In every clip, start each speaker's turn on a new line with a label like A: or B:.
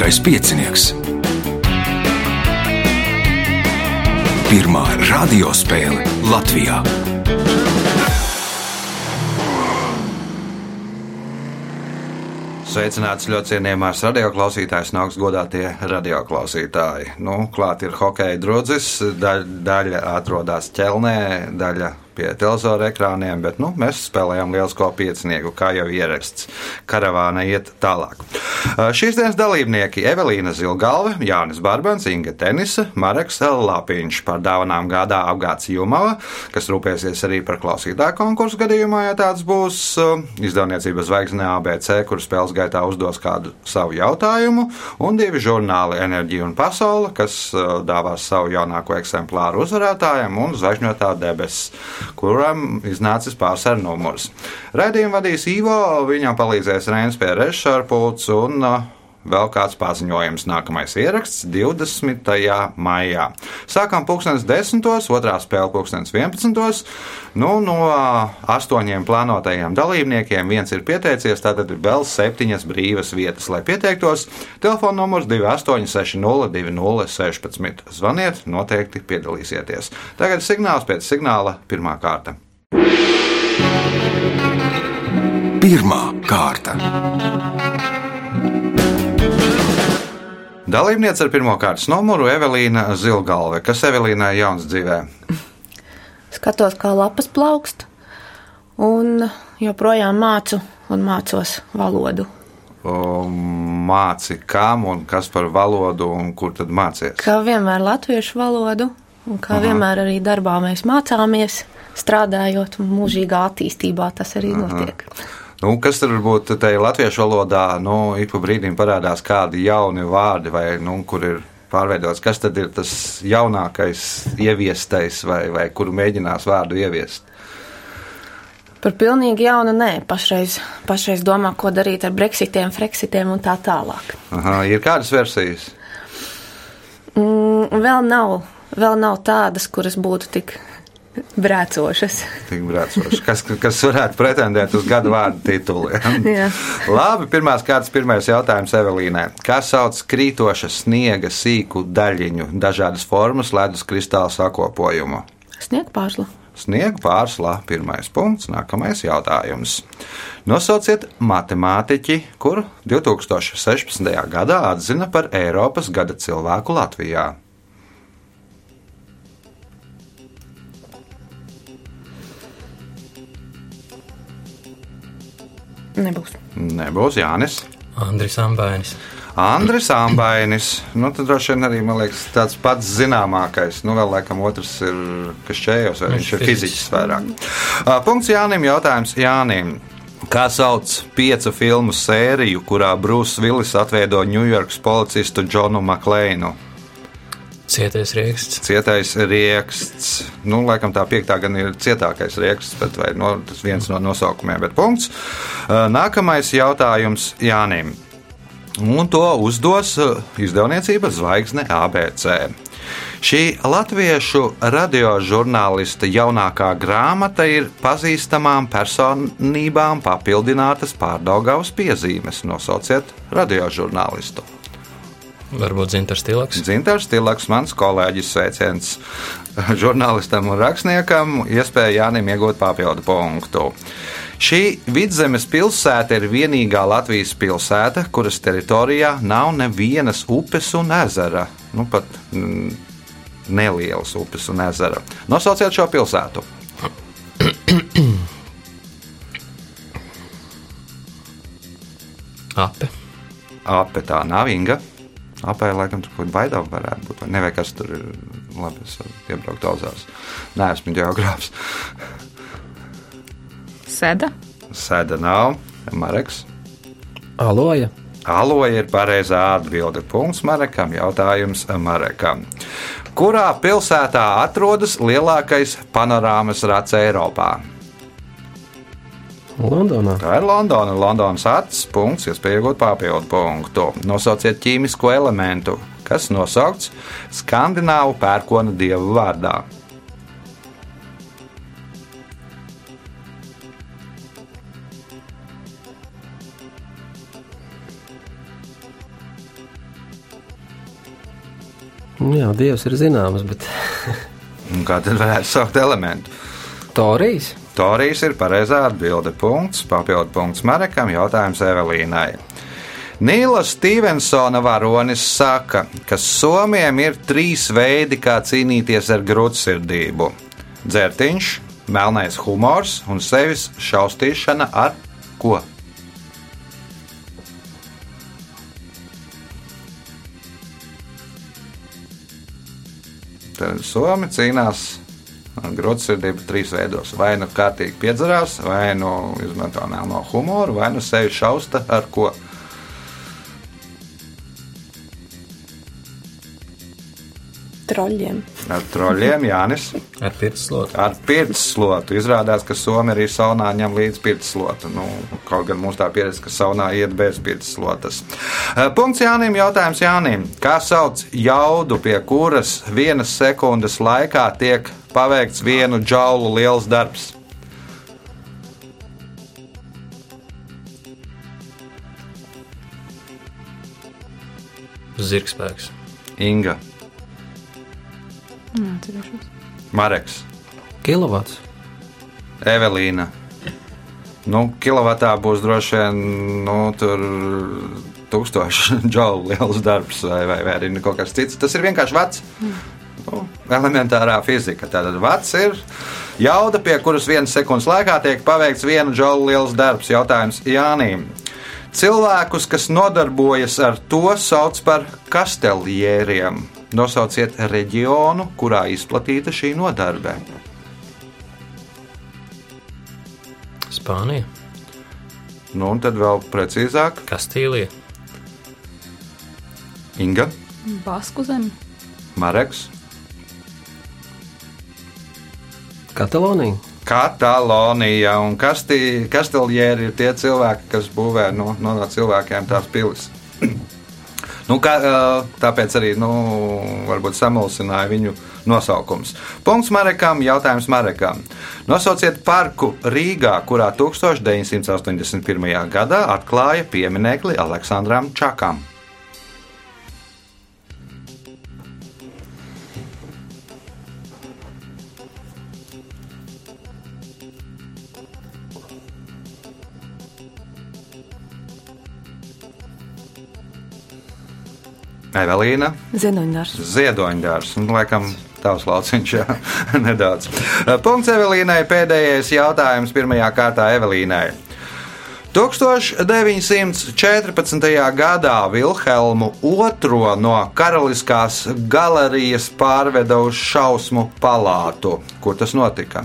A: Olimpiskais piecinieks. Pirmā radiospēle Latvijā.
B: Sveicināts ļoti cienījamās radioklausītājas, nāks godātie radioklausītāji. Nu, klāt ir hokeja drudzis, daļa, daļa atrodas ķelnē, daļa pie televizora ekrāniem, bet nu, mēs spēlējam lielisko piecinieku, kā jau ierasts. Karavāna iet tālāk. Šīs dienas dalībnieki - Evelīna Zilgalve, Jānis Barbans, Inga Tenisa, Mareks Lapiņš par dāvanām gādā apgāds Jumava, kas rūpēsies arī par klausītāju konkursu gadījumā, ja tāds būs izdevniecības zvaigznē ABC, kur spēles gaitā uzdos kādu savu jautājumu, un divi žurnāli Enerģija un Pasaule, kas dāvās savu jaunāko eksemplāru uzvarētājiem un zvaigžņotā debesis kuram iznācis pārsvaru numurs. Raidījumu vadīs Ivo, viņam palīdzēs Rēns pie režisora un uh, vēl kāds paziņojums. Nākamais ieraksts 20. maijā. Sākām pulkstenis 10. otrā spēle pulkstenis 11. Nu, no astoņiem plānotajiem dalībniekiem viens ir pieteicies, tātad ir vēl septiņas brīvas vietas, lai pieteiktos. Telefona numurs 28602016. Zvaniet, noteikti piedalīsieties. Tagad signāls pēc signāla pirmā kārta.
A: Pirmā kārta.
B: Dalībniece ar pirmā kārtas numuru Evelīna Zilgalve. Kas Evelīnai jauns dzīvē?
C: Skatos, kā lapas plaukst, un joprojām mācu un mācos valodu.
B: Māci kam un kas par valodu un kur tad mācies?
C: Kā vienmēr latviešu valodu, un kā Aha. vienmēr arī darbā mēs mācāmies, strādājot mūžīgā attīstībā tas arī Aha. notiek.
B: Nu, kas tur varbūt tajā latviešu valodā, nu, ik pa brīdim parādās kādi jauni vārdi, vai nu, kur ir pārveidots, kas tad ir tas jaunākais, ieviestais, vai, vai kuru mēģinās vārdu ieviest?
C: Par pilnīgi jaunu nē, pašreiz, pašreiz domā, ko darīt ar brexitiem, freksitiem un tā tālāk.
B: Aha, ir kādas versijas?
C: Mm, vēl nav, vēl nav tādas, kuras būtu tik Brēcošas.
B: Tik brēcošas. Kas, kas varētu pretendēt uz gadu vārdu titulu? Ja? Labi, pirmās kārtas, pirmais jautājums Evelīnai. Kā sauc krītoša sniega sīku daļiņu, dažādas formas ledus kristāla sakopojumu?
C: Sniega pārsla.
B: Sniega pārsla, pirmais punkts, nākamais jautājums. Nosauciet matemātiķi, kuru 2016. gadā atzina par Eiropas gada cilvēku Latvijā.
C: Nebūs.
B: Nebūs Jānis.
D: Andris Ambainis.
B: Andris Ambainis. Nu, tad droši vien arī liekas, tāds pats zināmākais. Nu, vēl laikam otrs ir Kašķējos, vai viņš ir fiziķis vairāk. Uh, punkts Jānim. Jautājums Jānim. Kā sauc piecu filmu sēriju, kurā Brūss Villis atveido Ņujorkas policistu Džonu Maklēnu?
D: Cietais rieksts.
B: Cietais rieksts. Nu, laikam tā piektā gan ir cietākais rieksts, bet vai, no, tas viens no nosaukumiem, bet punkts. Nākamais jautājums Jānim. Un to uzdos izdevniecība Zvaigzne ABC. Šī latviešu radiožurnālista jaunākā grāmata ir pazīstamām personībām papildinātas pārdaugavas piezīmes. Nosauciet radiožurnālistu.
D: Varbūt Zintars Tilaks.
B: Zintars Tilaks, mans kolēģis, sveiciens žurnālistam un rakstniekam, iespēja Jānim iegūt papildu punktu. Šī vidzemes pilsēta ir vienīgā Latvijas pilsēta, kuras teritorijā nav nevienas upes un ezera. Nu, pat mm, nelielas upes un ezera. Nosauciet šo pilsētu.
D: Ape.
B: Ape tā nav Inga. Apēļ, laikam, tur kaut kāda baidāva varētu būt. Vai nevajag, kas tur ir. Labi, es varu iebraukt daudzās. Nē, esmu geogrāfs.
E: Sēda.
B: Sēda nav. Mareks.
D: Aloja.
B: Aloja ir pareizā atbilde. Punkts Marekam. Jautājums Marekam. Kurā pilsētā atrodas lielākais panorāmas rats Eiropā?
D: Londonā.
B: Tā ir Londona. Londonas acis punkts, iespēja iegūt papildu punktu. Nosauciet ķīmisko elementu, kas nosaukts skandināvu pērkona dievu vārdā.
D: Nu Jā, Dievs ir zināms, bet
B: Kā tad varētu saukt elementu?
D: Torijas.
B: Torijas ir pareizā atbilde. Punkts, papildu punkts Marekam, jautājums Evelīnai. Nīla Stevensona varonis saka, ka Somijam ir trīs veidi, kā cīnīties ar grūtsirdību - dzērtiņš, melnais humors un sevis šaustīšana ar ko? Tad Somi cīnās ar grūtsirdību trīs veidos. Vai nu kārtīgi piedzerās, vai nu izmanto melno humoru, vai nu sevi šausta ar ko.
C: Troļļiem.
B: Ar troļļiem, Jānis.
D: Ar pirts slotu.
B: Ar pirts slotu. Izrādās, ka Somija arī saunā ņem līdzi pirts slotu. Nu, kaut gan mums tā pieredze, ka saunā iet bez pirts slotas. Eh, Punkts Jānim. Jautājums Jānim. Kā sauc jaudu, pie kuras vienas sekundes laikā tiek paveikts vienu džaulu liels darbs?
D: Zirgspēks.
B: Inga,
C: Nācerēšos.
B: Mareks,
D: Kilovats.
B: Evelīna. Nu, kilovatā būs droši vien nu, tur tūkstoši džaulu liels darbs, vai, vai, vai arī kaut kas cits. Tas ir vienkārši vats. Nu, elementārā fizika. Tātad vats ir jauda, pie kuras vienas sekundes laikā tiek paveikts viena džaulu liels darbs. Jautājums Jānim. Cilvēkus, kas nodarbojas ar to, sauc par kasteljieriem. Nosauciet reģionu, kurā izplatīta šī nodarbe.
D: Spānija.
B: Nu, un tad vēl precīzāk,
D: Kastīlija.
B: Inga,
E: Basku zemi.
B: Mareks,
D: Katalonija.
B: Katalonija un Kasti- Kasteljēri ir tie cilvēki, kas būvē no, no cilvēkiem tās pilis. Nu, kā, tāpēc arī nu, samulsināja viņu nosaukums. Punkts Marekam, jautājums Marekam. Nosauciet parku Rīgā, kurā 1981. gadā atklāja pieminekli Aleksandram Čakam. Evelīna.
C: Zenoņdārs.
B: Ziedoņdārs. Un, laikam, tavs lauciņš, jā, nedaudz. Punkts Evelīnai. Pēdējais jautājums pirmajā kārtā Evelīnai. 1914. gadā Vilhelmu II no Karaliskās galerijas pārveda uz šausmu palātu. Kur tas notika?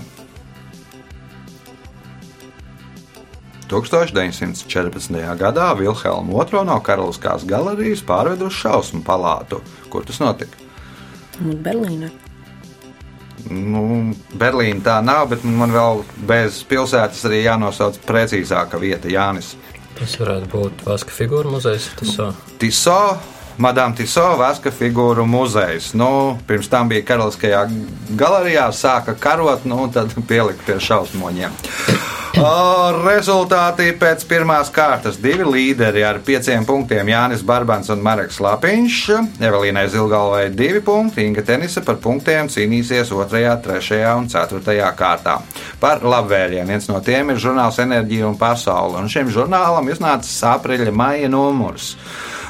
B: 1914. gadā Vilhelmu II no Karaliskās galerijas pārveda uz šausmu palātu. Kur tas notika?
C: Un Berlīna.
B: Nu, Berlīna tā nav, bet man vēl bez pilsētas arī jānosauc precīzāka vieta, Jānis.
D: Tas varētu būt Vaska figūra muzejs. Tas so.
B: Tiso, Madame Tiso, Vaska figūru muzejs. Nu, pirms tam bija Karaliskajā galerijā, sāka karot, nu, tad pielika pie šausmoņiem. Rezultāti pēc pirmās kārtas. Divi līderi ar pieciem punktiem - Jānis Barbans un Marks Lapiņš. Evelīnai Zilgalvai divi punkti, Inga Tenisa par punktiem cīnīsies 2, 3 un 4 kārtā. Par labvēriem viens no tiem ir žurnāls Enerģija un Pasaule, un šim žurnālam iznācis aprīļa maija numurs.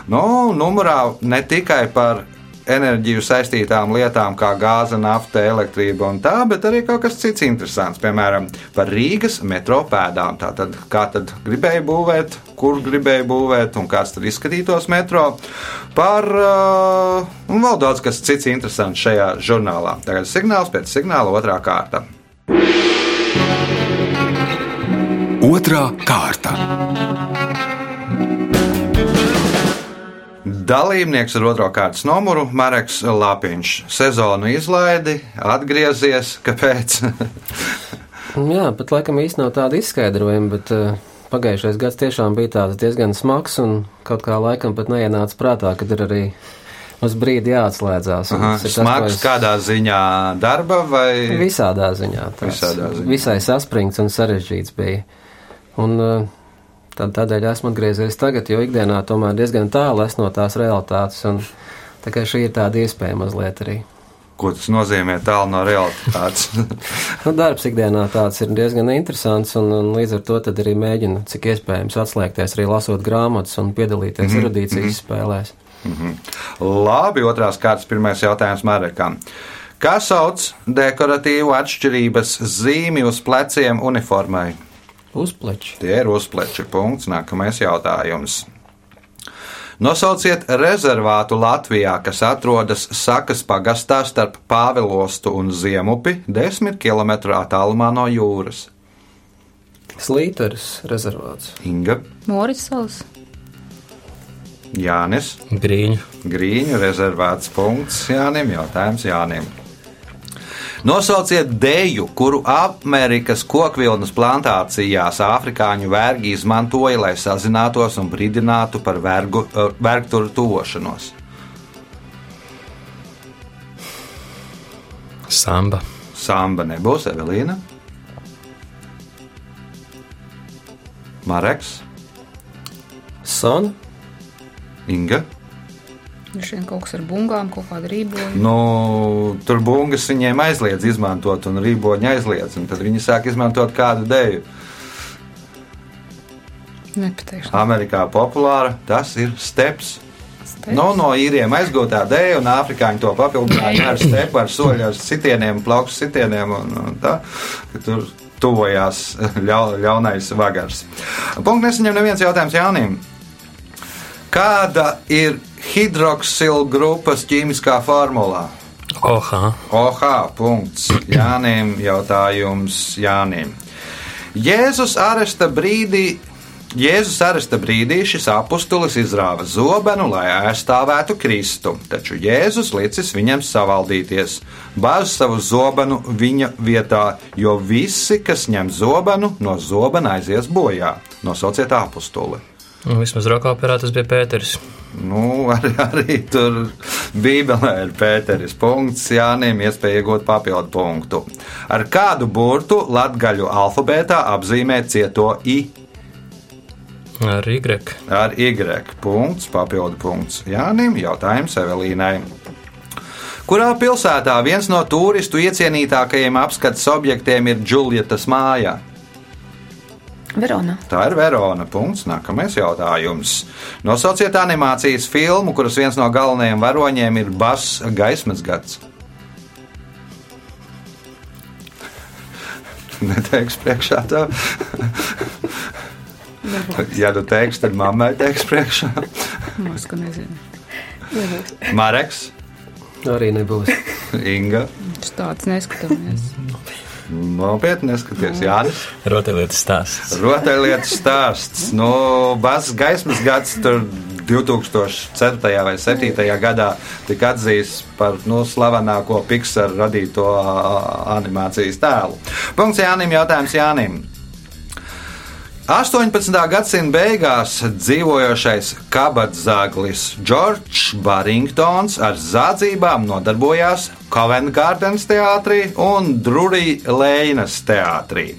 B: Nu, numurā ne tikai par enerģiju saistītām lietām, kā gāze, nafta, elektrība un tā, bet arī kaut kas cits interesants. Piemēram, par Rīgas metro pēdām. Tātad, kā tad gribēja būvēt, kur gribēja būvēt un kāds tad izskatītos metro. Par uh, un vēl daudz kas cits interesants šajā žurnālā. Tagad signāls pēc signāla otrā kārta.
A: Otra kārta.
B: Dalībnieks ar otro kārtas numuru - Mareks Lapiņš. Sezonu izlaidi, atgriezies. Kāpēc?
F: Jā, pat laikam īsti nav tāda izskaidrojuma, bet uh, pagājušais gads tiešām bija tāds diezgan smags un kaut kā laikam pat neienāca prātā, kad ir arī uz brīdi jāatslēdzās.
B: Smags
F: es-
B: kādā ziņā darba vai
F: Visādā ziņā. tāds
B: Visādā ziņā.
F: Visai saspringts un sarežģīts bija. Un uh, tad, tādēļ esmu atgriezies tagad, jo ikdienā tomēr diezgan tālu es no tās realitātes. Un Tā kā šī ir tāda iespēja mazliet arī.
B: Ko tas nozīmē tālu no realitātes?
F: Nu, darbs ikdienā tāds ir diezgan interesants, un, un līdz ar to arī mēģinu, cik iespējams, atslēgties arī lasot grāmatas un piedalīties mm -hmm. erudīcijas spēlēs.
B: Labi, otrās kārtas pirmais jautājums Marekam. Kā sauc dekoratīvu atšķirības zīmi uz pleciem uniformai?
F: Uzpleči.
B: Tie ir uzpleči. Punkts. Nākamais jautājums. Nosauciet rezervātu Latvijā, kas atrodas Sakas pagastā starp Pāvilostu un Ziemupi, 10 km attālumā no jūras.
F: Slīteris rezervāts.
B: Inga,
C: Moris salas.
B: Jānis,
D: Grīņu.
B: Grīņu rezervēts punkts Jānim. Jautājums Jānim. Nosauciet deju, kuru Amerikas kokvilnas plantācijās afrikāņu vergi izmantoja, lai sazinātos un brīdinātu par vergu, eh, vergturu tuvošanos.
D: Samba.
B: Samba nebūs Evelīna. Mareks,
F: Son.
B: Inga.
E: Šeit kaut kas ar bungām, kaut kāda rīboņa.
B: Nu, tur bungas viņiem aizliedz izmantot, un rīboņi aizliedz. un Tad viņi sāk izmantot kādu deju.
E: Nepateikšu.
B: Amerikā populāra tas ir steps. Nu, no īriem aizgūtā dēļa, un afrikāņi to papildināja ar stepu, ar soļu, ar sitieniem, plaukstu sitieniem. Un, un tā, tur tuvojās ļau, ļaunais vagars. Punkts nesaņem neviens jautājums Jānim. Kāda ir hidroksilu grupas ķīmiskā formulā?
D: Oha.
B: OH. Punkts. Jānim jautājums Jānim. Jēzus aresta brīdī. Jēzus aresta brīdī šis apustulis izrāva zobenu, lai aizstāvētu Kristu, taču Jēzus licis viņam savaldīties, bāz savu zobenu viņa vietā, jo visi, kas ņem zobenu, no zobena aizies bojā. Nosauciet apustuli.
D: Nu, vismaz rokā operā tas bija Pēters.
B: Nu, arī, arī tur Bībelē ir Pēteris punkts, Jānim iespēja iegūt papildu punktu. Ar kādu burtu latgaļu alfabētā apzīmē cieto I
D: Ar Y.
B: ar Y. Punkts, papildu punkts. Jānim jautājums Evelīnai. Kurā pilsētā viens no turistu iecienītākajiem apskates objektiem ir Džulietas māja?
C: Verona.
B: Tā ir Verona. Punkts. Nākamais jautājums. Nosauciet animācijas filmu, kuras viens no galvenajiem varoņiem ir Bass Gaismas gads. Neteiks priekšā tā. ja tu teiksi, tad mammai teiks priekšā.
E: Ka nezinu.
B: Mareks,
F: Arī nebūs.
B: Inga.
E: Viņš tāds neskatāmies.
B: Nopietni neskaties, Jānis.
D: Rotaļlietas stāsts.
B: Rotaļlietas stāsts. Nu, Bass gaismas gads tur 2004. vai 2007. gadā tika atzīts par nu, slavenāko Pixar radīto animācijas tēlu. Punkts Jānim, jautājums Jānim. 18. gadsimta beigās dzīvojošais kabatzāglis Džordžs Barringtons ar zādzībām nodarbojās Covent Gardens teātrī un Drury Lēnas teātrī.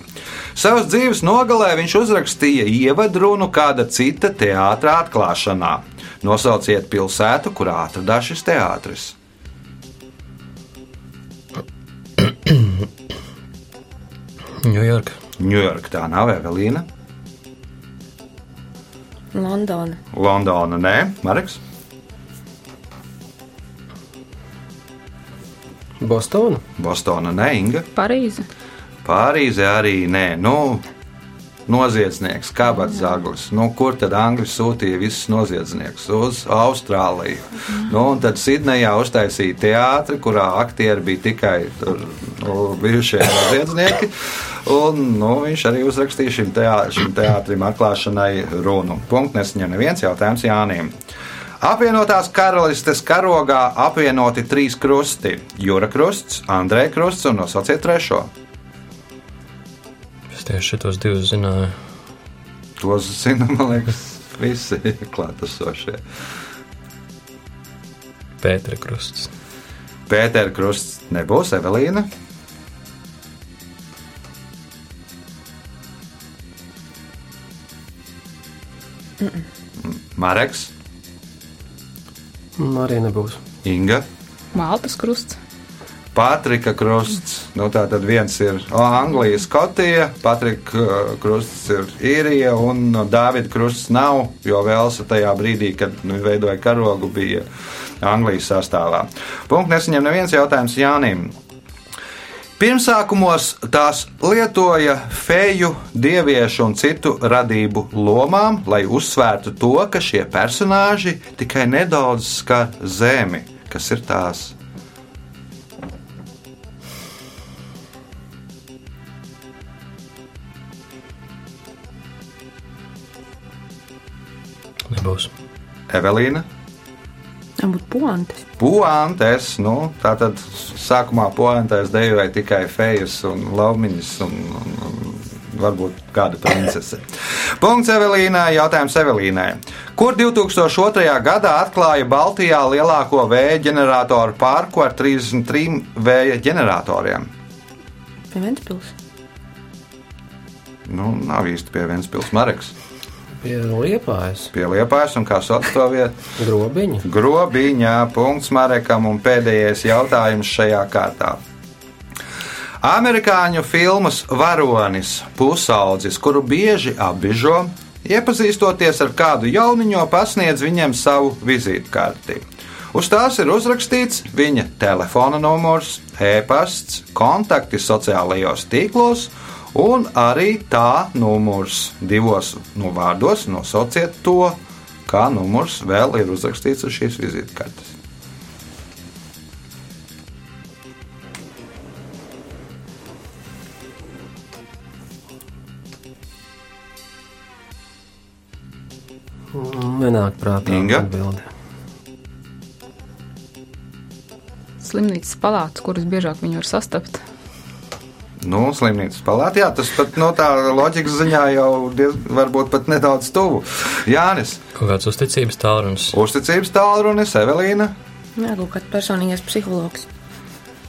B: Savas dzīves nogalē viņš uzrakstīja ievadrunu kāda cita teātra atklāšanā. Nosauciet pilsētu, kurā atradās šis teātris.
D: Ņujorka.
B: Ņujorka tā nav Evelīna,
C: Londona.
B: Londona nē, Marks,
F: Bostona.
B: Bostona nē, Inga.
E: Parīze.
B: Pārīzē arī nē, nu, noziedznieks, kāpēc zaglis. Nu, kur tad Angļi sūtīja visus noziedzniekus? Uz Austrāliju. Nu, un tad Sidnejā uztaisīja teātri, kurā aktieri bija tikai tur, nu, bijušie noziedznieki. Un, nu, viņš arī uzrakstīja šim, teā, šim teātrim atklāšanai runu. Punkts nesaņem neviens jautājums Jānim. Apvienotās karalistes karogā apvienoti trīs krusti - Jūra krusts, Andrei krusts un nosauciet trešo.
D: Tieši šitos divus zināju.
B: Tos zina, man liekas, visi klātesošie.
D: Pētera krusts.
B: Pētera krusts nebūs Evelīna. Mareks,
F: Mm, Arī nebūs.
B: Inga.
E: Maltas krusts.
B: Patrika krusts. Nu, tā tad viens ir o, Anglijas Skotija, Patrika uh, krusts ir īrija, un no Dāvida krusts nav, jo Velsa tajā brīdī, kad nu, veidoja karogu, bija Anglijas sastāvā. Punkts nesaņem neviens jautājums Jānim. Pirmsākumos tās lietoja feju, dieviešu un citu radību lomām, lai uzsvērtu to, ka šie personāži tikai nedaudz skar zemi, kas ir tās. Evelīna.
C: Puantes.
B: Puantes, nu, tā tad sākumā puantes dejoja tikai fejas un laumiņas un, un, un varbūt kāda princese. Punkts Evelīnai, jautājums Evelīnai. Kur 2002. gadā atklāja Baltijā lielāko vēja ģeneratoru parku ar 33 vēja ģeneratoriem?
C: Pie Ventspils.
B: Nu, nav īsti pie viens pilsētas marks.
F: Pie liepājas.
B: Pie liepājas un kā sauc to vietu?
F: Grobiņa.
B: Grobiņā, punkts Marekam un pēdējais jautājums šajā kārtā. Amerikāņu filmas varonis, pusaudzis, kuru bieži apbižo, iepazīstoties ar kādu jauniņo, pasniedz viņam savu vizītkarti. Uz tās ir uzrakstīts viņa telefona numurs, e-pasts, kontakti sociālajos tīklos un arī tā numurs. Divos no vārdos nosauciet to, kā numurs vēl ir uzrakstīts uz šīs vizītkartes.
F: Nenāk prātā
B: Inga?
F: atbilde.
E: Slimnīcas palātas, kuras biežāk viņi var sastapt.
B: Nu, slimnīcas palātā, jā, tas pat no tā loģikas ziņā jau diez, varbūt pat nedaudz tuvu. Jānis,
D: Kaut kāds uzticības tālrunis.
B: uzticības tālrunis, Evelīna,
C: Jā, kaut kāds personīgais psihologs.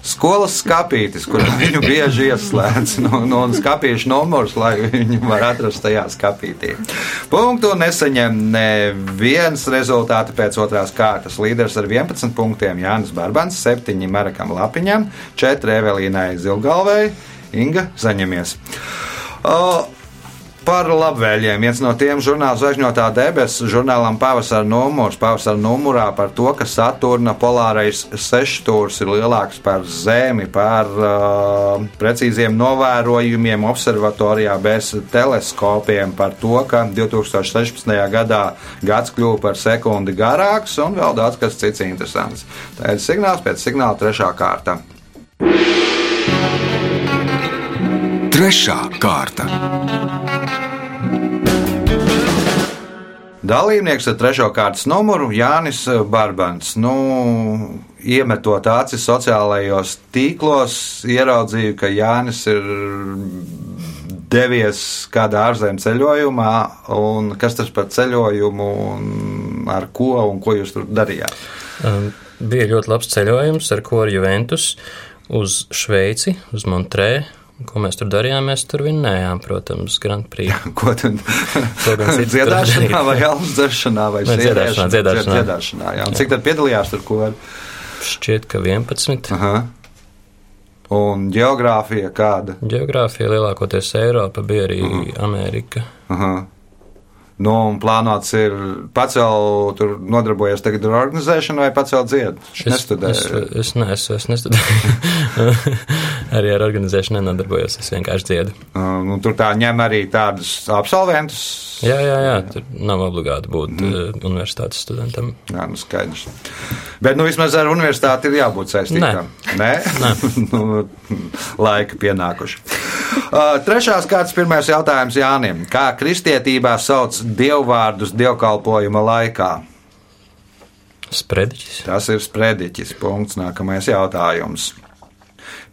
B: Skolas skāpītis, kur viņu bieži ieslēdz no, no skāpīšu numurs, lai viņu var atrast tajā skāpītī. Punktu nesaņem neviens rezultāti pēc otrās kārtas. Līderis ar 11 punktiem Jānis Barbans, 7 Marakam Lapiņam, 4 Evelīnai Zilgalvei, Inga Zaņemies. O, Par labvēliem. Viens no tiem žurnāls Zvaigžņotā debesis žurnālam pavasara numurs. Pavasara numurā par to, ka Saturna polārais sešstūrs ir lielāks par Zemi, par uh, precīziem novērojumiem observatorijā bez teleskopiem, par to, ka 2016. gadā gads kļuva par sekundi garāks un vēl daudz kas cits interesants. Tā ir signāls pēc signāla trešā kārta.
A: Trešā kārta.
B: Dalībnieks ar trešo kārtas numuru Jānis Barbans. Nu, iemetot acis sociālajos tīklos, ieraudzīju, ka Jānis ir devies kādā ārzemju ceļojumā, un kas tas par ceļojumu, un ar ko un ko jūs tur darījāt?
D: Um, bija ļoti labs ceļojums ar koru Juventus uz Šveici, uz Montrē. Ko mēs tur darījām? Mēs tur vinnējām, protams, Grand Prix.
B: Ko tad
D: gan citu
B: dziedāšanā, vai alus dzeršanā, vai
D: dziedāšanā, dziedāšanā.
B: dziedāšanā jā. Un cik tad piedalījās tur ko?
D: Šķiet, ka 11.
B: Aha. Un geogrāfija kāda?
D: Geogrāfija lielākoties Eiropa, bija arī Amerika.
B: Aha. Nu, un plānots ir vēl tur nodarbojies tagad ar organizēšanu vai pats vēl dzied?
D: Es, es, es, ne, es, es nestudēju. Arī ar organizēšanu nenodarbojos. Es vienkārši dziedu.
B: Uh, Nu, tur tā ņem arī tādus absolventus.
D: Jā, jā, jā. Tur nav obligāti būt mm. universitātes studentam.
B: Jā, nu skaidrs. Bet nu, vismaz ar universitāti ir jābūt saistītam. Nē, Nē? nu, laika pienākuši. Uh, trešās kārtas pirmais jautājums Jānim. Kā kristietībā sauc dievvvārdus dievkalpojuma laikā?
D: Sprediķis.
B: Tas ir sprediķis. Punkts. Nākamais jautājums.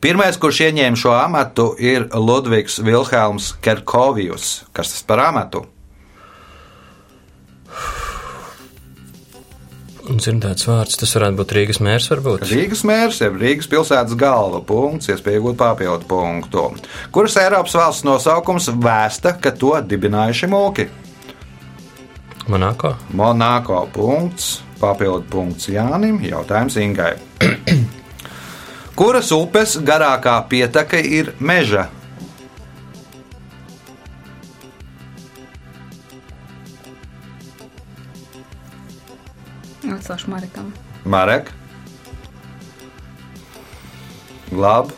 B: Pirmais, kurš ieņēma šo amatu, ir Ludvigs Vilhelms Kerkovijus. Kas tas par amatu?
D: Dzirdēts vārds, tas varētu būt Rīgas mērs, varbūt.
B: Rīgas mērs, jeb Rīgas pilsētas galva. Punkts, iespēja iegūt papildu punktu. Kuras Eiropas valsts nosaukums vēsta, ka to dibinājuši mūki?
D: Monako.
B: Monako punkts. Papildu punkts Jānim. Jautājums Ingai. Kuras upes garākā pieteka ir meža?
E: Atcelšu Marekam.
B: Marek, Glāb,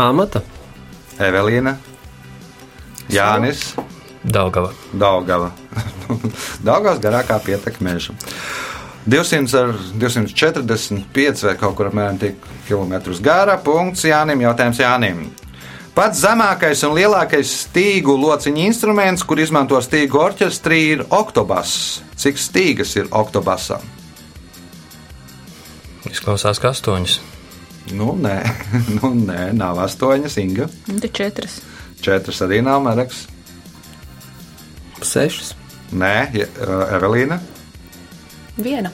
F: Amata.
B: Evelīna, Jānis,
D: Daugava.
B: Daugava. Daugavas garākā pieteka meža. 200 ar 245 vai kaut kur apmēram tik kilometrus gara. Punkts Jānim. Jautājums Jānim. Pats zemākais un lielākais stīgu lociņa instruments, kur izmanto stīgu orķestrī, ir oktobas. Cik stīgas ir oktobasam?
D: Izklausās, ka astoņas.
B: Nu, nē, nu, nē nav astoņas, Inga.
E: Un te četras.
B: Četras arī nav Mareks.
F: Sešas.
B: Nē, Je- Evelīna.
C: Viena.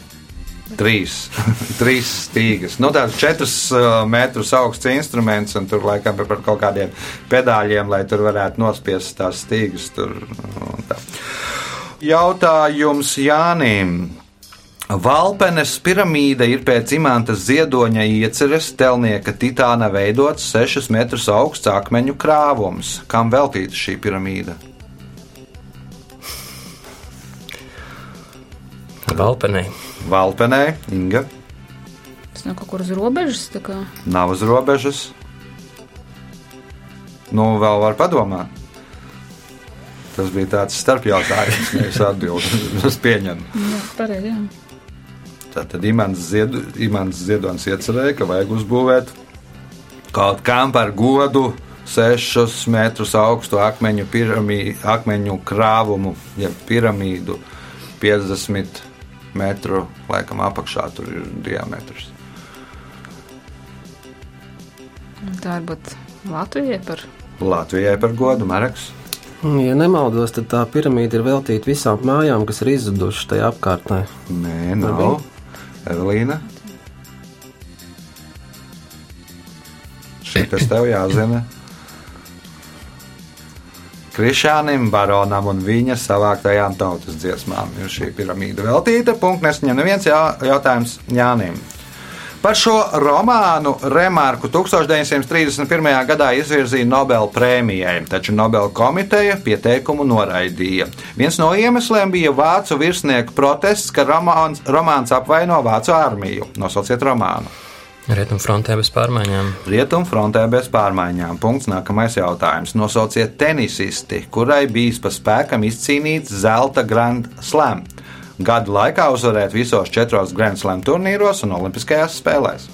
B: Trīs, trīs stīgas. Nu, tāds četrus uh, metrus augsts instruments, un tur laikam ir par kaut kādiem pedāļiem, lai tur varētu nospiest tās stīgas. Tur, tā. Jautājums Jānim. Valpenes piramīda ir pēc imanta ziedoņa ieceres telnieka titāna veidots 6 metrus augsts akmeņu krāvums. Kam veltīta šī piramīda?
D: Valpenei.
B: Valpenē, Inga,
E: Tas nav kaut kur uz robežas.
B: nav uz robežas. Nu, vēl var padomāt. Tas bija tāds starpjautājums, nevis atbildējums. Es pieņemu.
E: Jā, pareizi. jā.
B: Tātad Imants, Ziedu, Imants Ziedonis iecerēja, ka vajag uzbūvēt kaut kam par godu 6 metrus augstu akmeņu, piramī, akmeņu krāvumu, jeb piramīdu 50 metru laikam apakšā tur ir diametrs.
E: Un Tā varbūt Latvijai par
B: Latvijai par godu Mareks.
F: Ja nemaldos, tad tā piramīda ir veltīta visām mājām, kas ir izzudušas tajā apkārtnē.
B: Nē, nav. Evelīna. Šī tas tev jāzina. Krišānam, baronam un viņa savāktajām tautas dziesmām ir šī piramīda veltīta. Punkts nesaņem neviens jā, jautājums Jānim. Par šo romānu Remarku 1931. gadā izvirzīja Nobela prēmijai, taču Nobela komiteja pieteikumu noraidīja. Viens no iemesliem bija vācu virsnieku protests, ka romāns, romāns apvaino vācu armiju. Nosauciet romānu.
D: Rietumfrontē bez pārmaiņām.
B: Rietumfrontē bez pārmaiņām. Punkts. Nākamais jautājums. Nosauciet tenisisti, kurai bijis pa spēkam izcīnīts zelta Grand Slam. Gadu laikā uzvarēt visos četros Grand Slam turnīros un Olimpiskajās spēlēs.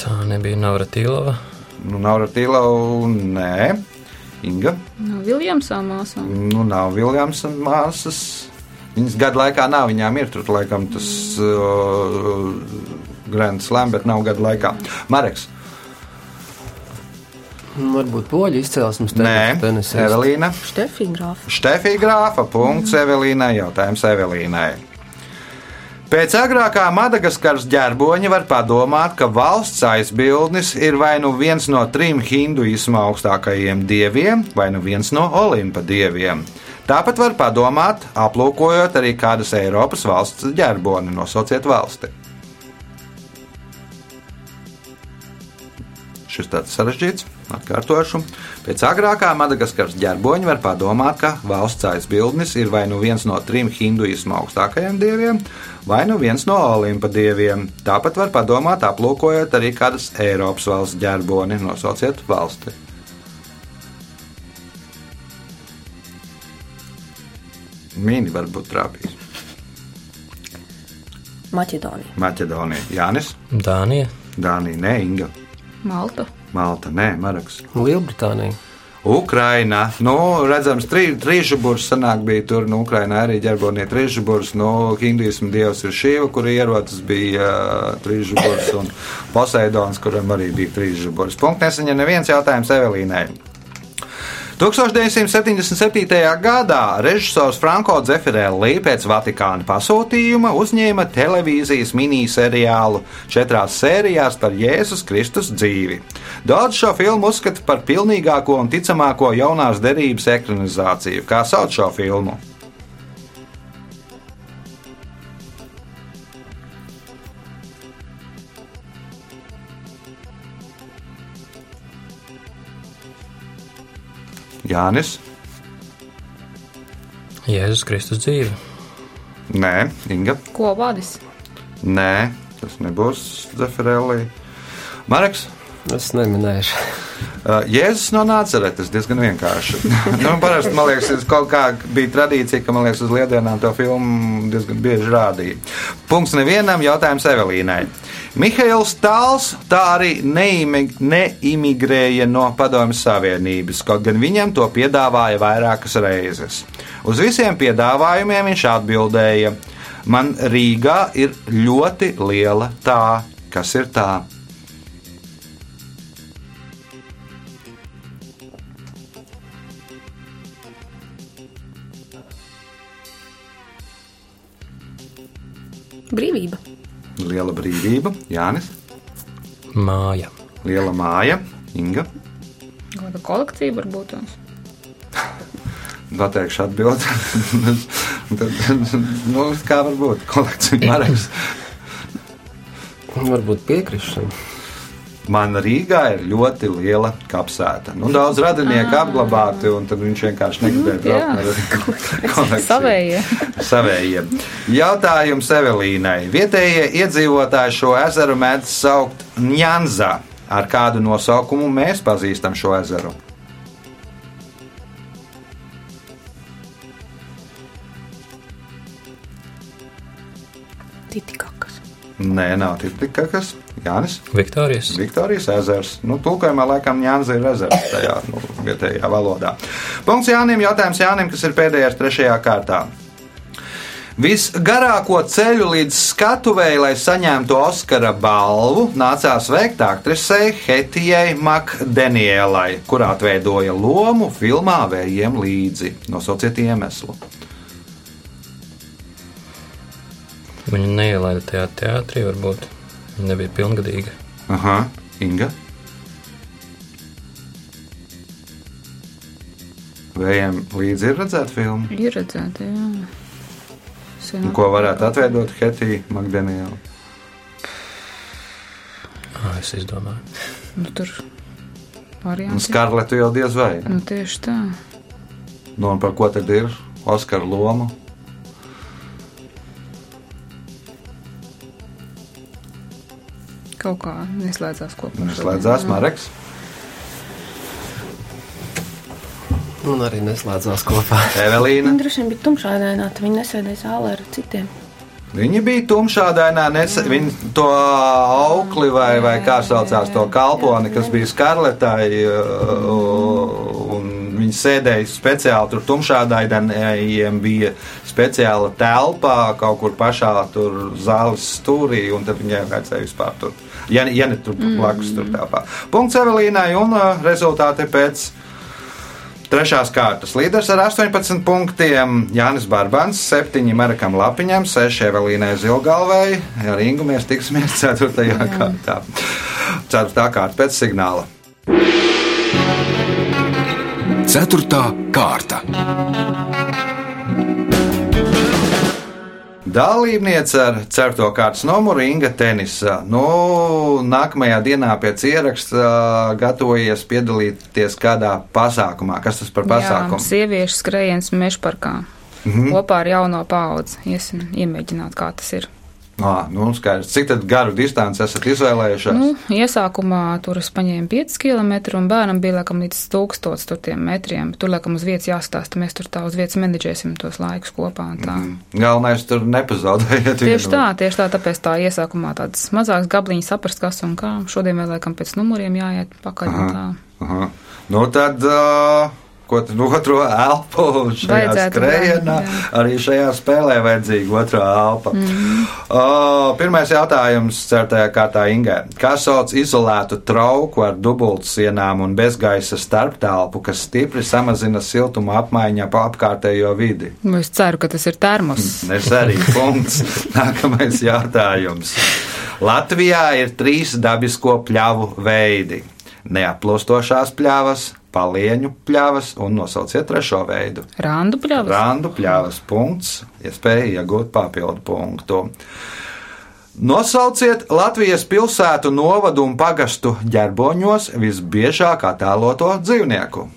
D: Tā nebija Navratīlova.
B: Nu, nav Ratīlau, nē, Inga.
E: no Viljamsām māsām.
B: Nu, nav Viljams un māsas. Viņas gadu laikā nav, viņām ir tur laikam tas uh, Grand Slam, bet nav gadu laikā. Mareks.
F: Varbūt poļu izcelsmes
B: Nē,
F: tenis.
B: Evelīna.
C: Štefija grāfa.
B: Punkts Evelīnai. Jautājums Evelīnai. Pēc agrākā Madagaskaras ģerboņa var padomāt, ka valsts aizbildnis ir vai nu viens no trim hinduismu augstākajiem dieviem, vai nu viens no olimpa dieviem. Tāpat var padomāt, aplūkojot arī kādas Eiropas valsts ģerboni, nosauciet valsti. Šis tāds sarežģīts, atkārtošu. Pēc agrākā Madagaskaras ģerboņa var padomāt, ka valsts aizbildnis ir vai nu viens no trim hinduismu augstākajiem dieviem, vai nu viens no olimpa dieviem. Tāpat var padomāt, aplūkojot arī kādas Eiropas valsts ģerboni, nosauciet valsti. Mīni var būt trāpījis.
C: Maķedonija.
B: Maķedonija, Jānis,
D: Dānija.
B: Dānija, Nē, Inga,
E: Malta.
B: Malta, Nē, Maraks.
F: Lielbritānija.
B: Ukraina, nu, redzams, trī, trīsžuburs sanāk bija tur, nu, Ukraina arī ģerbonie trīsžuburs, nu, hinduismu dievs ir Šīva, kur ierodas bija uh, trīsžuburs, un Poseidons, kuram arī bija trīsžuburs. Punkts nesaņem neviens jautājums Evelīnai. 1977. gadā režisors Franko Dzefirelli pēc Vatikāna pasūtījuma uzņēma televīzijas miniseriālu četrās sērijās par Jēzus Kristus dzīvi. Daudz šo filmu uzskata par pilnīgāko un ticamāko jaunās derības ekranizāciju. Kā sauc šo filmu? Jānis.
D: Jēzus Kristus dzīve.
B: Nē, Inga.
E: Ko vadis?
B: Nē, tas nebūs Zeferēlī. Mareks.
F: Es neminēšu.
B: Uh, Jēzus no Nāceretes diezgan vienkārši. nu, parasti, man liekas, ir kaut kā bija tradīcija, ka, man liekas, uz lieldienām to filmu diezgan bieži rādīja. Punkts nevienam, jautājums Evelīnai. Mihails Tāls tā arī neimig, neimigrēja no Padomjas Savienības, kaut gan viņam to piedāvāja vairākas reizes. Uz visiem piedāvājumiem viņš atbildēja: Man Rīgā ir ļoti liela tā, kas ir tā.
C: Brīvība.
B: Liela brīvība, Jānis,
D: Māja.
B: liela māja, Inga.
E: Kāda kolekcija varbūt tās?
B: Pateikšu atbildēt. nu, kā var būt kolekcija Mareks?
F: Varbūt piekrišana.
B: Man Rīgā ir ļoti liela kapsēta. Nu, daudz radinieku apglabāti, un tad viņš vienkārši negribēja braukt ar kolekciju.
E: Savējie.
B: Savējiem. Jautājums Evelīnai. Vietējie iedzīvotāji šo ezeru mēdz saukt Njanza. Ar kādu nosaukumu mēs pazīstam šo ezeru? Nē, nav tikai kas. Jānis.
D: Viktorijas.
B: Viktorijas ezers. Nu, Tūkojumā laikam Jānis ir ezers tajā nu, vietējā valodā. Punkts Jānim. Jautājums Jānim, kas ir pēdējais trešajā kārtā. Visgarāko ceļu līdz skatuvēji, lai saņemtu Oskara balvu, nācās veikt aktrisei Hetijai Makdenielai, kurā atveidoja lomu filmā Vējiem līdzi. Nosauciet iemeslu.
D: Viņa neielaida tajā teātrī, varbūt. Viņa nebija pilngadīga.
B: Aha, Inga. Vējiem līdzi ir redzēta filma.
E: Ir redzēta, jā. Sen-
B: Un Ko varētu atveidot Hetija Makdeniela?
D: Ah, es izdomāju.
E: Nu, tur varianti.
B: Skarletu jau diez vai.
E: Nu, tieši tā.
B: Nu, un par ko tad ir Oskara loma?
E: Kaut kā neslēdzās kopā.
B: Slēdzās Mareks.
F: Un arī neslēdzās kopā.
B: Evelīna.
C: Viņa droši vien bija tumšādainā, tad viņa nesēdēja zālē ar citiem.
B: Viņa bija tumšādainā, nes, viņa to aukli vai, vai kā saucās to kalponi, kas bija skarletai, uh, un viņi sēdēja speciāli tur tumšādainajiem bija speciāla telpā kaut kur pašā tur zāles stūrī, un tad viņai vajadzēja vispār tur, ja, ja ne tur blakus tur telpā. Punkts Evelīnai, un uh, rezultāti pēc Trešās kārtas līderis ar 18 punktiem Jānis Barbans, 7 Marakam Lapiņam, 6 Evelīnai Zilgalvai. Ar Ingu mēs tiksimies 4. kārtā. 4. kārta pēc signāla.
A: Ceturtā kārta.
B: Dalībniece ar 4. kārtas numuru Inga Tenisa. Nu, nākamajā dienā pēc ieraksta gatavojies piedalīties kādā pasākumā. Kas tas par
E: Jā,
B: pasākumu?
E: sieviešu skrējiens mežparkā.
B: Mhm.
E: Kopā ar jauno paudzi. Iesim iemēģināt, kā tas ir.
B: Ā, nu, skaidrs. Cik garu distanci esat izvēlējušies?
E: Nu, iesākumā tur es paņēmu 5 km, un bērnam bija laikam līdz 1000 tur tiem metriem. Tur laikam uz vietas jāstāsta, mēs tur tā uz vietas menedžēsim tos laikus kopā. Mm.
B: Galvenais tur nepazaudējiet.
E: Tieši tā, tieši tā, tāpēc tā iesākumā tādas mazākas gabliņas saprast, kas un kā. Šodien vēl laikam pēc numuriem jāiet pakaļ. tā.
B: Aha. Nu, tad, uh, ko tad otro elpu šajā skrējienā? Arī šajā spēlē vajadzīga otrā elpa. Mm uh, pirmais jautājums certajā kārtā Ingai. Kā sauc izolētu trauku ar dubultsienām un bezgaisa starptelpu, kas stipri samazina siltuma apmaiņu ap apkārtējo vidi?
E: Nu, Es ceru, ka tas ir termos.
B: Es arī punkts. Nākamais jautājums. Latvijā ir trīs dabisko pļavu veidi - neaplūstošās pļāvas, palieņu pļāvas un nosauciet trešo veidu.
E: Randu pļāvas.
B: Randu pļāvas punkts, iespēja ja iegūt papildu punktu. Nosauciet Latvijas pilsētu novadu un pagastu ģerboņos visbiežāk attēloto dzīvnieku.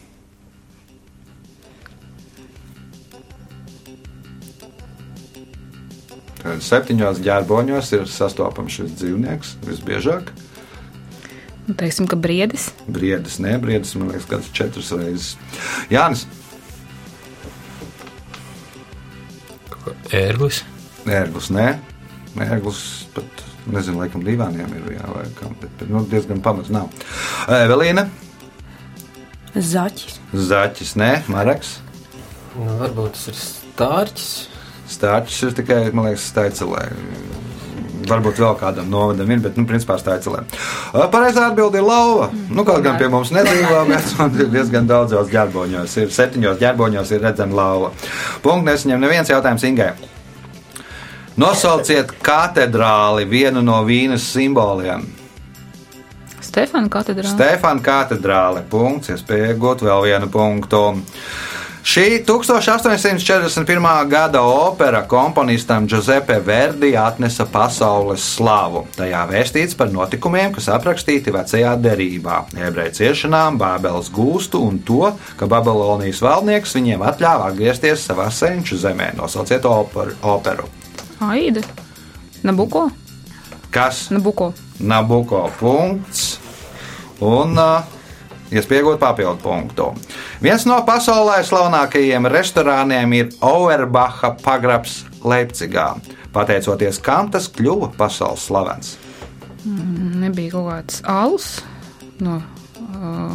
B: Septiņos ģērboņos ir sastopams šis dzīvnieks visbiežāk.
E: Nu, teiksim, ka briedis.
B: Briedis, nē, briedis, man liekas, kāds četras reizes. Jānis,
D: Ērglis.
B: ērglis, nē, ērglis pat nezinu, laikam divāniem ir jā, vai kam, bet, bet nu, diezgan pamats nav. Evelīna,
C: Zaķis.
B: Zaķis, nē, Maraks.
F: Nu, varbūt tas ir stārķis.
B: Stārķis ir tikai, man liekas, staicelē. Varbūt vēl kādam novadam ir, bet, nu, principā staicelē. Pareizā atbilde ir lauva. Nu, kaut gan pie mums nedzīvo, bet diezgan daudzos ģērboņos. Ir septiņos ģērboņos ir redzama lauva. Punkts nesaņem neviens jautājums Ingai. Nosauciet katedrāli vienu no vīnas simboliem.
E: Stefana katedrāle.
B: Stefana katedrāle. Punkts, iespēja iegūt vēl vienu punktu. Šī 1841. gada opera komponistam Giuseppe Verdi atnesa pasaules slavu. Tajā vēstīts par notikumiem, kas aprakstīti vecajā derībā, ebreju ciešanām, Bābeles gūstu un to, ka Babilonijas valdnieks viņiem atļāva atgriezties savā senču zemē. Nosauciet operu. operu.
E: Aida. Nabuko.
B: Kas?
E: Nabuko.
B: Nabuko punkts. Un uh, iespējot papildu punktu. Viens no pasaulē slavenākajiem restorāniem ir Auerbacha pagrabs Leipzigā. Pateicoties kam tas kļuva pasaules slavens.
E: Nebija kaut kāds alus no uh,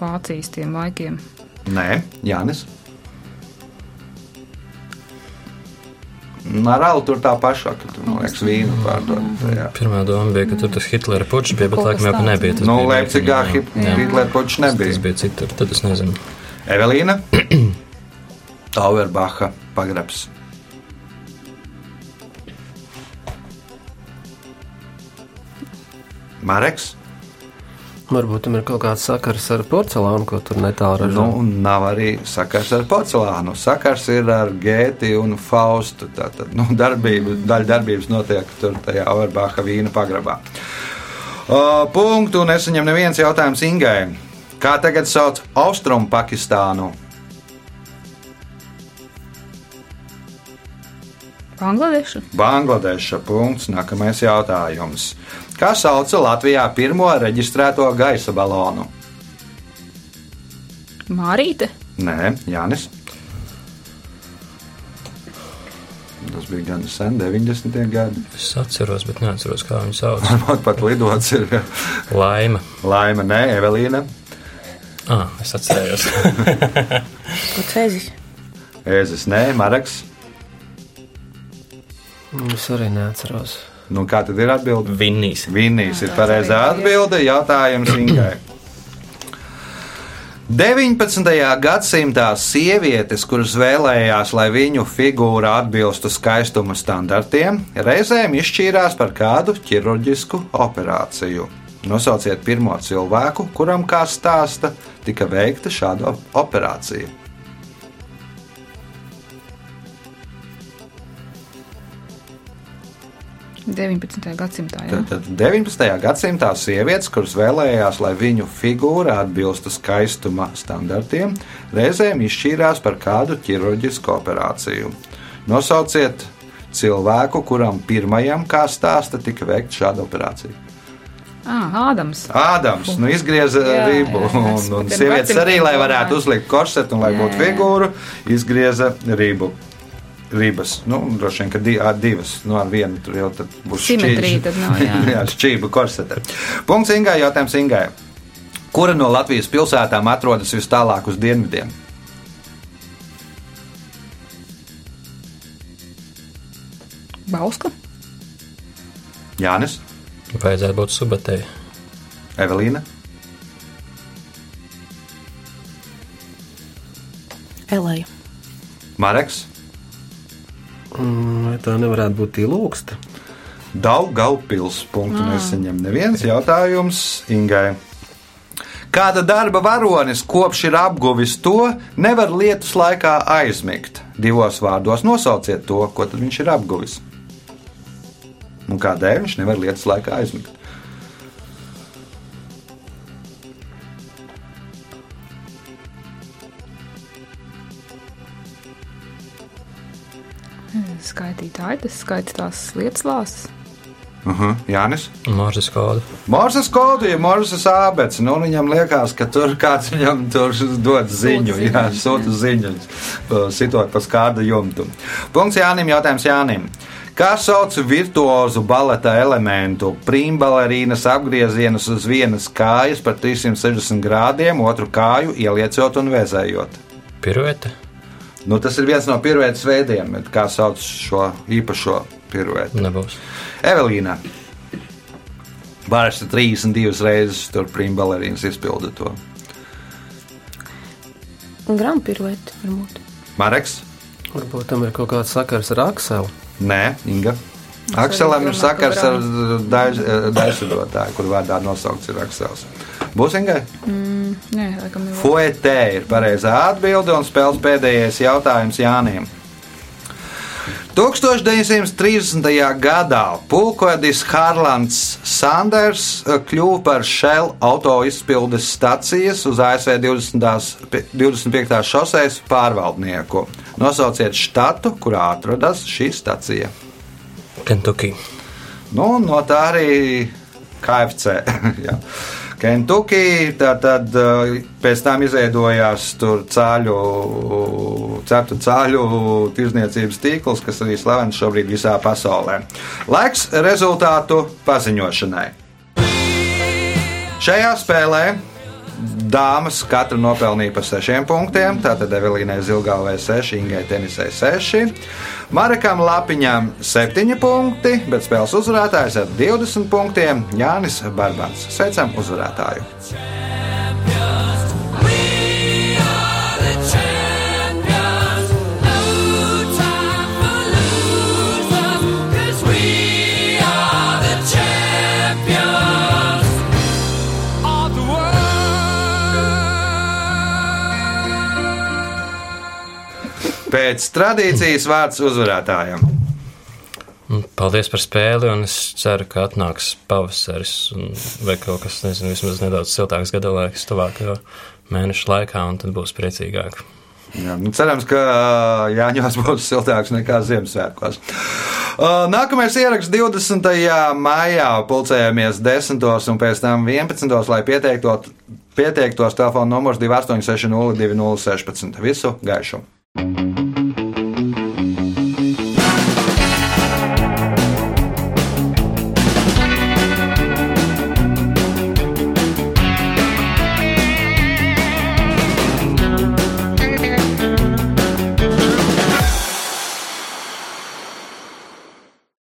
E: Vācijas tiem laikiem.
B: Nē, Jānis. Ar alu tur tā pašā, ka tur, man liekas, vīnu pārdod. tajā.
D: Pirmā doma bija, ka tur tas Hitlera puķis bija, bet laikam jau ka nebija. Tas
B: Nu,
D: bija
B: Leipzigā.
D: Jā.
B: Hitlera puķis nebija.
D: Tas bija citur, tad es nezinu.
B: Evelīna. Auerbacha pagrabs. Mareks.
F: Varbūt tam ir kaut kāds sakars ar porcelānu, ko tur netālu ražo.
B: Nu, nav arī sakars ar porcelānu. Sakars ir ar Gēti un Faustu. Tātad, nu, darbība, daļa darbības notiek tur tajā Auerbacha vīna pagrabā. Uh, punktu nesaņem neviens jautājums Ingai. Kā tagad sauc Austrumu
E: Bangladeša.
B: Bangladeša punkts. Nākamais jautājums. Kā sauca Latvijā pirmo reģistrēto gaisa balonu?
E: Mārīte.
B: Nē, Jānis. Tas bija gan sen, 90. gadi.
D: Es atceros, bet neatceros, kā viņu sauc.
B: Varbūt pat lidots ir
D: Laima.
B: Laima, nē, Evelīna.
D: Ah, es atcerējos.
C: Pucēzis.
B: Ēzis, nē, Maraks.
F: Es arī neatceros.
B: Nu, kā tad ir atbilde?
D: Vinnīs.
B: Vinnīs ir pareizā atbilde. Jautājums Ingai. 19. gadsimtā sievietes, kuras vēlējās, lai viņu figūra atbilstu skaistuma standartiem, reizēm izšķīrās par kādu ķirurģisku operāciju. Nosauciet pirmo cilvēku, kuram, kā stāsta, tika veikta šāda operācija.
E: 19. gadsimtā. Jā.
B: Tad 19. gadsimtā sievietes, kuras vēlējās, lai viņu figūra atbilstu skaistuma standartiem, reizēm izšķīrās par kādu ķirurģisku operāciju. Nosauciet cilvēku, kuram pirmajam, kā stāsta, tika veikta šāda operācija.
E: Ah, Ādams.
B: Ādams nu, izgrieza
E: Jā,
B: ribu,
E: jā,
B: un,
E: es
B: un
E: tiem
B: sievietes arī, lai varētu uzlikt korsetu un lai
E: Jā,
B: būtu
E: jā.
B: figūra, izgrieza ribu. Ribas, nu, droši vien, ka di, ā, divas, nu, ar vienu tur jau tad būs
E: Simetrija nav, jā.
B: jā, šķība korsetē. Punkts Ingai, jautājums Ingai. Kura no Latvijas pilsētām atrodas vis tālāk uz dienvidiem?
E: Bauska.
B: Jānis,
D: Vajadzētu būt subatei.
B: Evelīna,
C: Elēja.
B: Mareks,
F: Vai tā nevarētu būt ilūksta?
B: Daugaupils. Punktu nesaņem neviens jautājums Ingai. Kāda darba varonis kopš ir apguvis to, nevar lietus laikā aizmigt? Divos vārdos nosauciet to, ko tad viņš ir apguvis. Un kādēļ viņš nevar lietus laikā aizmigt?
E: Skaitīt aitas, skaitīt tās lietas lāsas.
B: Uh -huh. Jānis.
D: Morzes kodu.
B: Morzes kodu, ja Morzes ābets, nu viņam liekas, ka tur kāds viņam tur dod ziņu, jā, sūta ziņu, sitot pa skārda jumtu. Punkts Jānim, jautājums Jānim. Kā sauc virtuozu baleta elementu? Prīmbalerīnas apgriezienus uz vienas kājas par 360 grādiem, otru kāju ieliecot un vēzējot.
D: Piruete.
B: Nu, tas ir viens no piruētas veidiem, bet kā sauc šo īpašo piruētu?
D: Nebūs.
B: Evelīna. Parasti 32 reizes tur prīmbalerīnas izpilda to.
C: Gramu pirueti varbūt.
B: Mareks?
F: Varbūt tam ir kaut kāds sakars ar Akselu.
B: Nē, Inga. Akselam ir sakars ar daļsadotāju, kur vārdā nosaukts ir Aksels. Būs Ingai?
E: Mm, nē, laikam jau.
B: Fuetē ir pareizā atbilde un spēles pēdējais jautājums Jānim. 1930. gadā pulkvedis Harlands Sanders eh, kļuva par Shell auto izpildes stacijas uz ASV 20. pi- 25. šoseis pārvaldnieku. Nosauciet štatu, kurā atrodas šī stacija.
D: Kentucky.
B: Nu, no tā arī KFC. Kentucky, tad pēc tam izveidojās tur cāļu, ceptu cāļu tirzniecības tīkls, kas arī slavens šobrīd visā pasaulē. Laiks rezultātu paziņošanai. Šajā spēlē dāmas katra nopelnīja pa sešiem punktiem. Tātad Evelīnai Zilgāvai 6, Ingai Tenisai 6, Marekam Lapiņam 7 punkti, bet spēles uzvarētājs ar 20 punktiem Jānis Barbans. Sveicam uzvarētāju! Pēc tradīcijas vārds uzvarētājam.
D: Un Paldies par spēli, un es ceru, ka atnāks pavasaris vai kaut kas, nezinu, vismaz nedaudz siltāks gada laiks tuvākajā mēneša laikā, un tad būs priecīgāk.
B: Jā, nu cerams, ka ā, Jāņos būs siltāks nekā Ziemassvētkos. Nākamais ieraksts 20. maijā pulcējamies 10. un pēc tam 11. lai pieteiktos, pieteiktos telefona numurs 286 02 16. Visu gaišu!